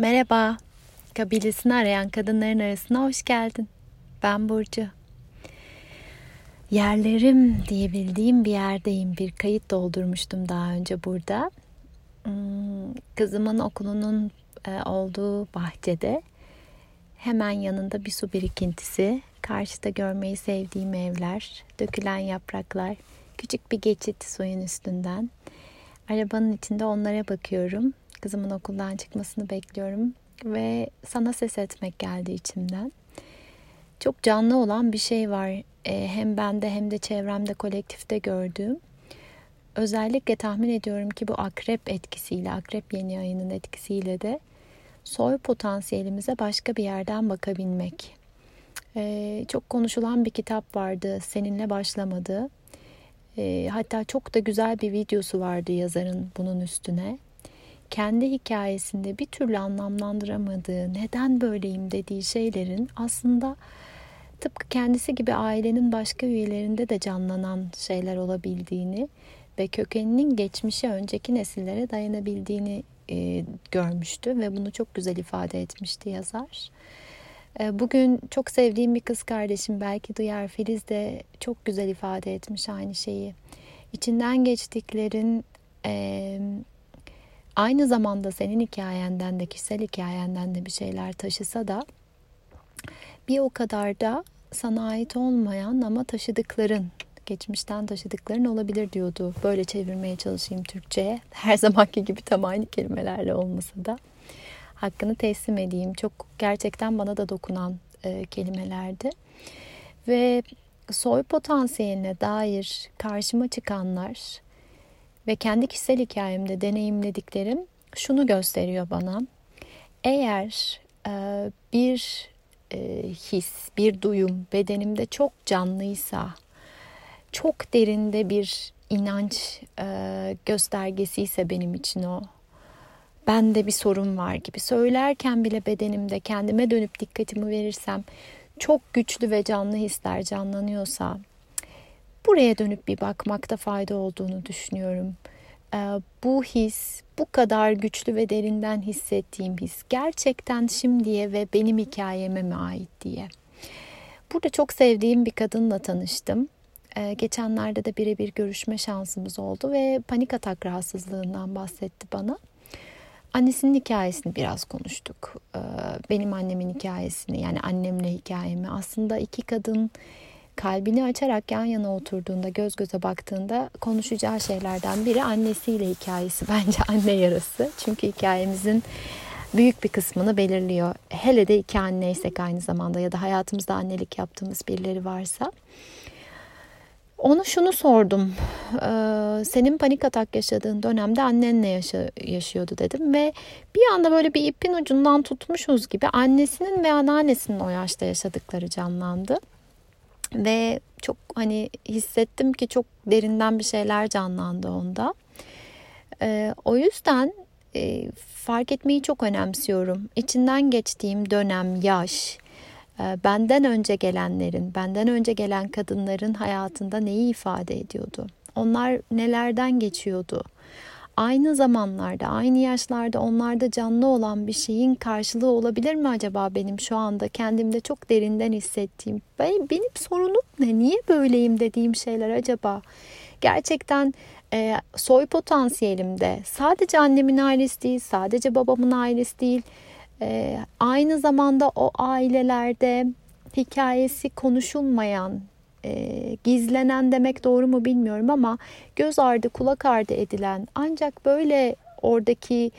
Merhaba, kabilesini arayan kadınların arasına hoş geldin. Ben Burcu. Yerlerim diyebildiğim bir yerdeyim. Bir kayıt doldurmuştum daha önce burada. Hmm, kızımın okulunun e, olduğu bahçede hemen yanında bir su birikintisi, karşıda görmeyi sevdiğim evler, dökülen yapraklar, küçük bir geçit suyun üstünden. Arabanın içinde onlara bakıyorum Kızımın okuldan çıkmasını bekliyorum ve sana ses etmek geldi içimden. Çok canlı olan bir şey var. E, hem bende hem de çevremde kolektifte gördüğüm. Özellikle tahmin ediyorum ki bu akrep etkisiyle, akrep yeni ayının etkisiyle de soy potansiyelimize başka bir yerden bakabilmek. Ee, çok konuşulan bir kitap vardı, seninle başlamadı. Ee, hatta çok da güzel bir videosu vardı yazarın bunun üstüne kendi hikayesinde bir türlü anlamlandıramadığı, neden böyleyim dediği şeylerin aslında tıpkı kendisi gibi ailenin başka üyelerinde de canlanan şeyler olabildiğini ve kökeninin geçmişe önceki nesillere dayanabildiğini e, görmüştü ve bunu çok güzel ifade etmişti yazar. E, bugün çok sevdiğim bir kız kardeşim belki duyar Filiz de çok güzel ifade etmiş aynı şeyi. İçinden geçtiklerin e, aynı zamanda senin hikayenden de kişisel hikayenden de bir şeyler taşısa da bir o kadar da sana ait olmayan ama taşıdıkların geçmişten taşıdıkların olabilir diyordu. Böyle çevirmeye çalışayım Türkçe'ye. Her zamanki gibi tam aynı kelimelerle olmasa da hakkını teslim edeyim. Çok gerçekten bana da dokunan e, kelimelerdi. Ve soy potansiyeline dair karşıma çıkanlar ve kendi kişisel hikayemde deneyimlediklerim şunu gösteriyor bana. Eğer e, bir e, his, bir duyum bedenimde çok canlıysa, çok derinde bir inanç e, göstergesi ise benim için o. Bende bir sorun var gibi söylerken bile bedenimde kendime dönüp dikkatimi verirsem çok güçlü ve canlı hisler canlanıyorsa buraya dönüp bir bakmakta fayda olduğunu düşünüyorum. Ee, bu his, bu kadar güçlü ve derinden hissettiğim his gerçekten şimdiye ve benim hikayeme mi ait diye. Burada çok sevdiğim bir kadınla tanıştım. Ee, geçenlerde de birebir görüşme şansımız oldu ve panik atak rahatsızlığından bahsetti bana. Annesinin hikayesini biraz konuştuk. Ee, benim annemin hikayesini yani annemle hikayemi. Aslında iki kadın kalbini açarak yan yana oturduğunda, göz göze baktığında konuşacağı şeylerden biri annesiyle hikayesi. Bence anne yarası. Çünkü hikayemizin büyük bir kısmını belirliyor. Hele de iki anneysek aynı zamanda ya da hayatımızda annelik yaptığımız birileri varsa. Onu şunu sordum. Ee, senin panik atak yaşadığın dönemde annenle yaşa, yaşıyordu dedim ve bir anda böyle bir ipin ucundan tutmuşuz gibi annesinin ve anneannesinin o yaşta yaşadıkları canlandı. Ve çok hani hissettim ki çok derinden bir şeyler canlandı onda. Ee, o yüzden e, fark etmeyi çok önemsiyorum. İçinden geçtiğim dönem, yaş, e, benden önce gelenlerin, benden önce gelen kadınların hayatında neyi ifade ediyordu? Onlar nelerden geçiyordu? Aynı zamanlarda, aynı yaşlarda onlarda canlı olan bir şeyin karşılığı olabilir mi acaba benim şu anda kendimde çok derinden hissettiğim? Benim, sorunum ne? Niye böyleyim dediğim şeyler acaba? Gerçekten e, soy potansiyelimde sadece annemin ailesi değil, sadece babamın ailesi değil, e, aynı zamanda o ailelerde hikayesi konuşulmayan, e, gizlenen demek doğru mu bilmiyorum ama göz ardı kulak ardı edilen ancak böyle oradaki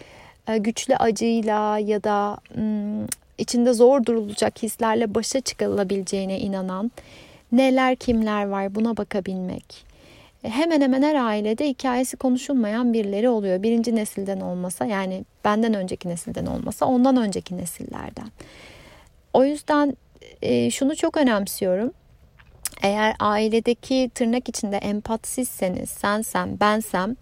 e, güçlü acıyla ya da m, içinde zor durulacak hislerle başa çıkılabileceğine inanan neler kimler var buna bakabilmek. E, hemen hemen her ailede hikayesi konuşulmayan birileri oluyor. Birinci nesilden olmasa yani benden önceki nesilden olmasa ondan önceki nesillerden. O yüzden e, şunu çok önemsiyorum. Eğer ailedeki tırnak içinde empatsizseniz, sensem, bensem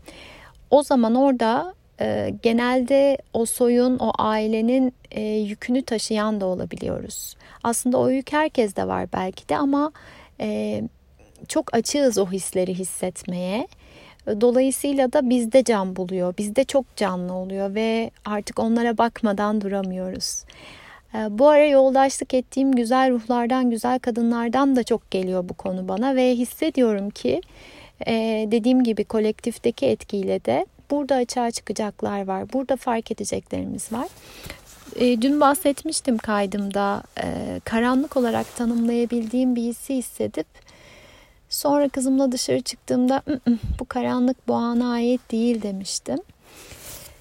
o zaman orada e, genelde o soyun, o ailenin e, yükünü taşıyan da olabiliyoruz. Aslında o yük herkeste var belki de ama e, çok açığız o hisleri hissetmeye Dolayısıyla da bizde can buluyor. Bizde çok canlı oluyor ve artık onlara bakmadan duramıyoruz. Ee, bu ara yoldaşlık ettiğim güzel ruhlardan, güzel kadınlardan da çok geliyor bu konu bana ve hissediyorum ki e, dediğim gibi kolektifteki etkiyle de burada açığa çıkacaklar var. Burada fark edeceklerimiz var. E, dün bahsetmiştim kaydımda e, karanlık olarak tanımlayabildiğim bir hissi hissedip sonra kızımla dışarı çıktığımda bu karanlık bu ana ait değil demiştim.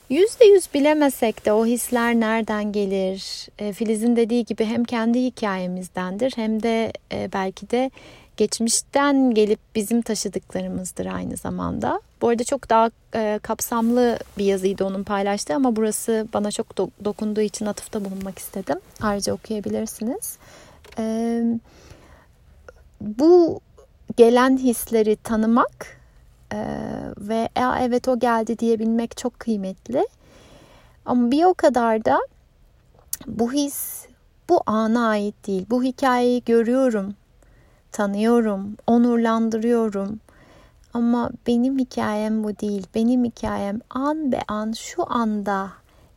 Yüzde yüz bilemesek de o hisler nereden gelir? E, Filiz'in dediği gibi hem kendi hikayemizdendir hem de e, belki de geçmişten gelip bizim taşıdıklarımızdır aynı zamanda. Bu arada çok daha e, kapsamlı bir yazıydı onun paylaştığı ama burası bana çok do- dokunduğu için atıfta bulunmak istedim. Ayrıca okuyabilirsiniz. Bu gelen hisleri tanımak e, ve e, evet o geldi diyebilmek çok kıymetli. Ama bir o kadar da bu his bu ana ait değil. Bu hikayeyi görüyorum, tanıyorum, onurlandırıyorum. Ama benim hikayem bu değil. Benim hikayem an be an şu anda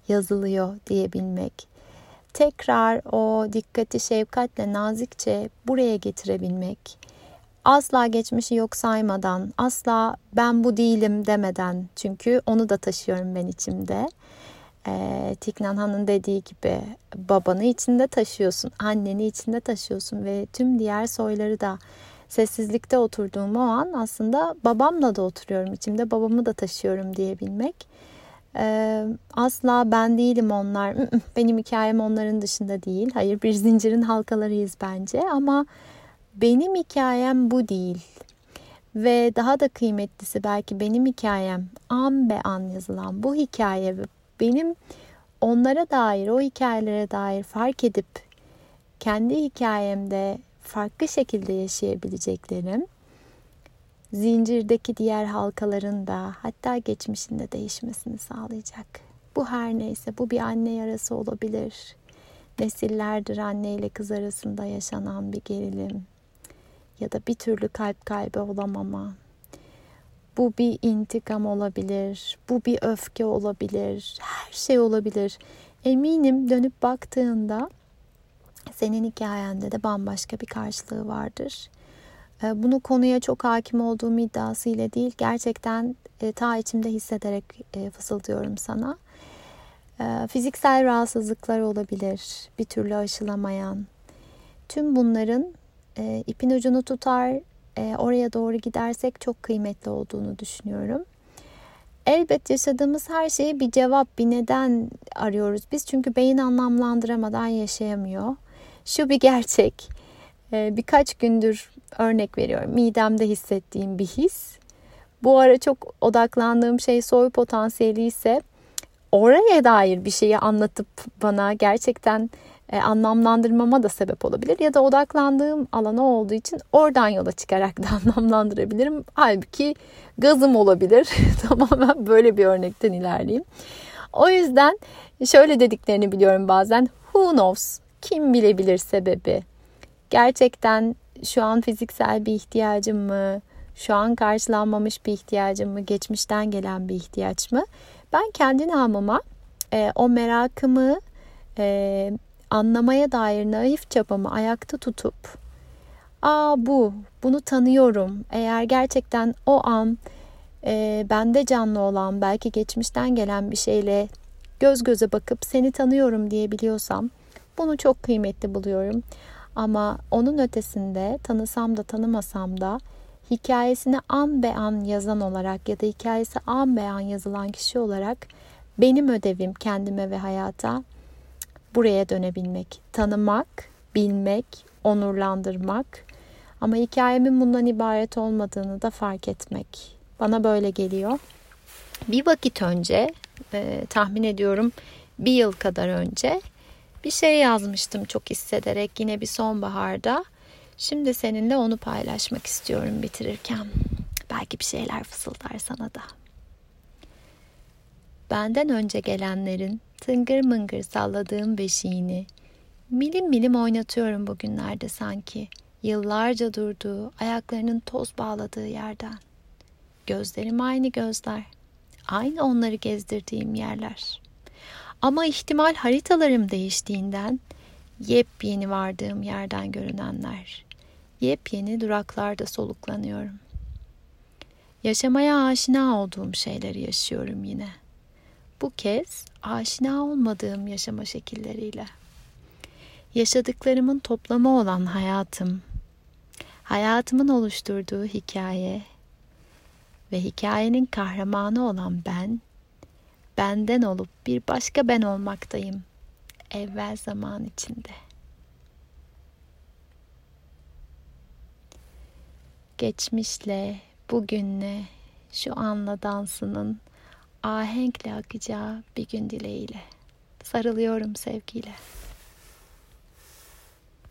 yazılıyor diyebilmek. Tekrar o dikkati şefkatle nazikçe buraya getirebilmek. Asla geçmişi yok saymadan, asla ben bu değilim demeden çünkü onu da taşıyorum ben içimde. E, Tiknan Han'ın dediği gibi babanı içinde taşıyorsun, anneni içinde taşıyorsun ve tüm diğer soyları da sessizlikte oturduğum o an aslında babamla da oturuyorum içimde babamı da taşıyorum diyebilmek. Ee, asla ben değilim onlar. Benim hikayem onların dışında değil. Hayır bir zincirin halkalarıyız bence ama benim hikayem bu değil. Ve daha da kıymetlisi belki benim hikayem an be an yazılan bu hikaye benim onlara dair, o hikayelere dair fark edip kendi hikayemde farklı şekilde yaşayabileceklerim zincirdeki diğer halkaların da hatta geçmişinde değişmesini sağlayacak. Bu her neyse bu bir anne yarası olabilir. Nesillerdir anne ile kız arasında yaşanan bir gerilim ya da bir türlü kalp kaybı olamama. Bu bir intikam olabilir, bu bir öfke olabilir, her şey olabilir. Eminim dönüp baktığında senin hikayende de bambaşka bir karşılığı vardır. Ee, bunu konuya çok hakim olduğum iddiasıyla değil, gerçekten e, ta içimde hissederek e, fısıldıyorum sana. Ee, fiziksel rahatsızlıklar olabilir, bir türlü aşılamayan. Tüm bunların e, ipin ucunu tutar, oraya doğru gidersek çok kıymetli olduğunu düşünüyorum. Elbet yaşadığımız her şeye bir cevap, bir neden arıyoruz biz. Çünkü beyin anlamlandıramadan yaşayamıyor. Şu bir gerçek. Ee, birkaç gündür örnek veriyorum. Midemde hissettiğim bir his. Bu ara çok odaklandığım şey soy potansiyeli ise oraya dair bir şeyi anlatıp bana gerçekten e, anlamlandırmama da sebep olabilir. Ya da odaklandığım alana olduğu için oradan yola çıkarak da anlamlandırabilirim. Halbuki gazım olabilir. Tamamen böyle bir örnekten ilerleyeyim. O yüzden şöyle dediklerini biliyorum bazen. Who knows? Kim bilebilir sebebi? Gerçekten şu an fiziksel bir ihtiyacım mı? Şu an karşılanmamış bir ihtiyacım mı? Geçmişten gelen bir ihtiyaç mı? Ben kendi namıma e, o merakımı e, anlamaya dair naif çabamı ayakta tutup aa bu, bunu tanıyorum. Eğer gerçekten o an e, bende canlı olan belki geçmişten gelen bir şeyle göz göze bakıp seni tanıyorum diyebiliyorsam bunu çok kıymetli buluyorum. Ama onun ötesinde tanısam da tanımasam da hikayesini an be an yazan olarak ya da hikayesi an be an yazılan kişi olarak benim ödevim kendime ve hayata buraya dönebilmek, tanımak, bilmek, onurlandırmak ama hikayemin bundan ibaret olmadığını da fark etmek. Bana böyle geliyor. Bir vakit önce, e, tahmin ediyorum bir yıl kadar önce bir şey yazmıştım çok hissederek yine bir sonbaharda. Şimdi seninle onu paylaşmak istiyorum bitirirken. Belki bir şeyler fısıldar sana da. Benden önce gelenlerin tıngır mıngır salladığım beşiğini milim milim oynatıyorum bugünlerde sanki. Yıllarca durduğu, ayaklarının toz bağladığı yerden. Gözlerim aynı gözler. Aynı onları gezdirdiğim yerler. Ama ihtimal haritalarım değiştiğinden yepyeni vardığım yerden görünenler. Yepyeni duraklarda soluklanıyorum. Yaşamaya aşina olduğum şeyleri yaşıyorum yine. Bu kez aşina olmadığım yaşama şekilleriyle. Yaşadıklarımın toplamı olan hayatım, hayatımın oluşturduğu hikaye ve hikayenin kahramanı olan ben, benden olup bir başka ben olmaktayım evvel zaman içinde. Geçmişle, bugünle, şu anla dansının ahenkle akacağı bir gün dileğiyle. Sarılıyorum sevgiyle.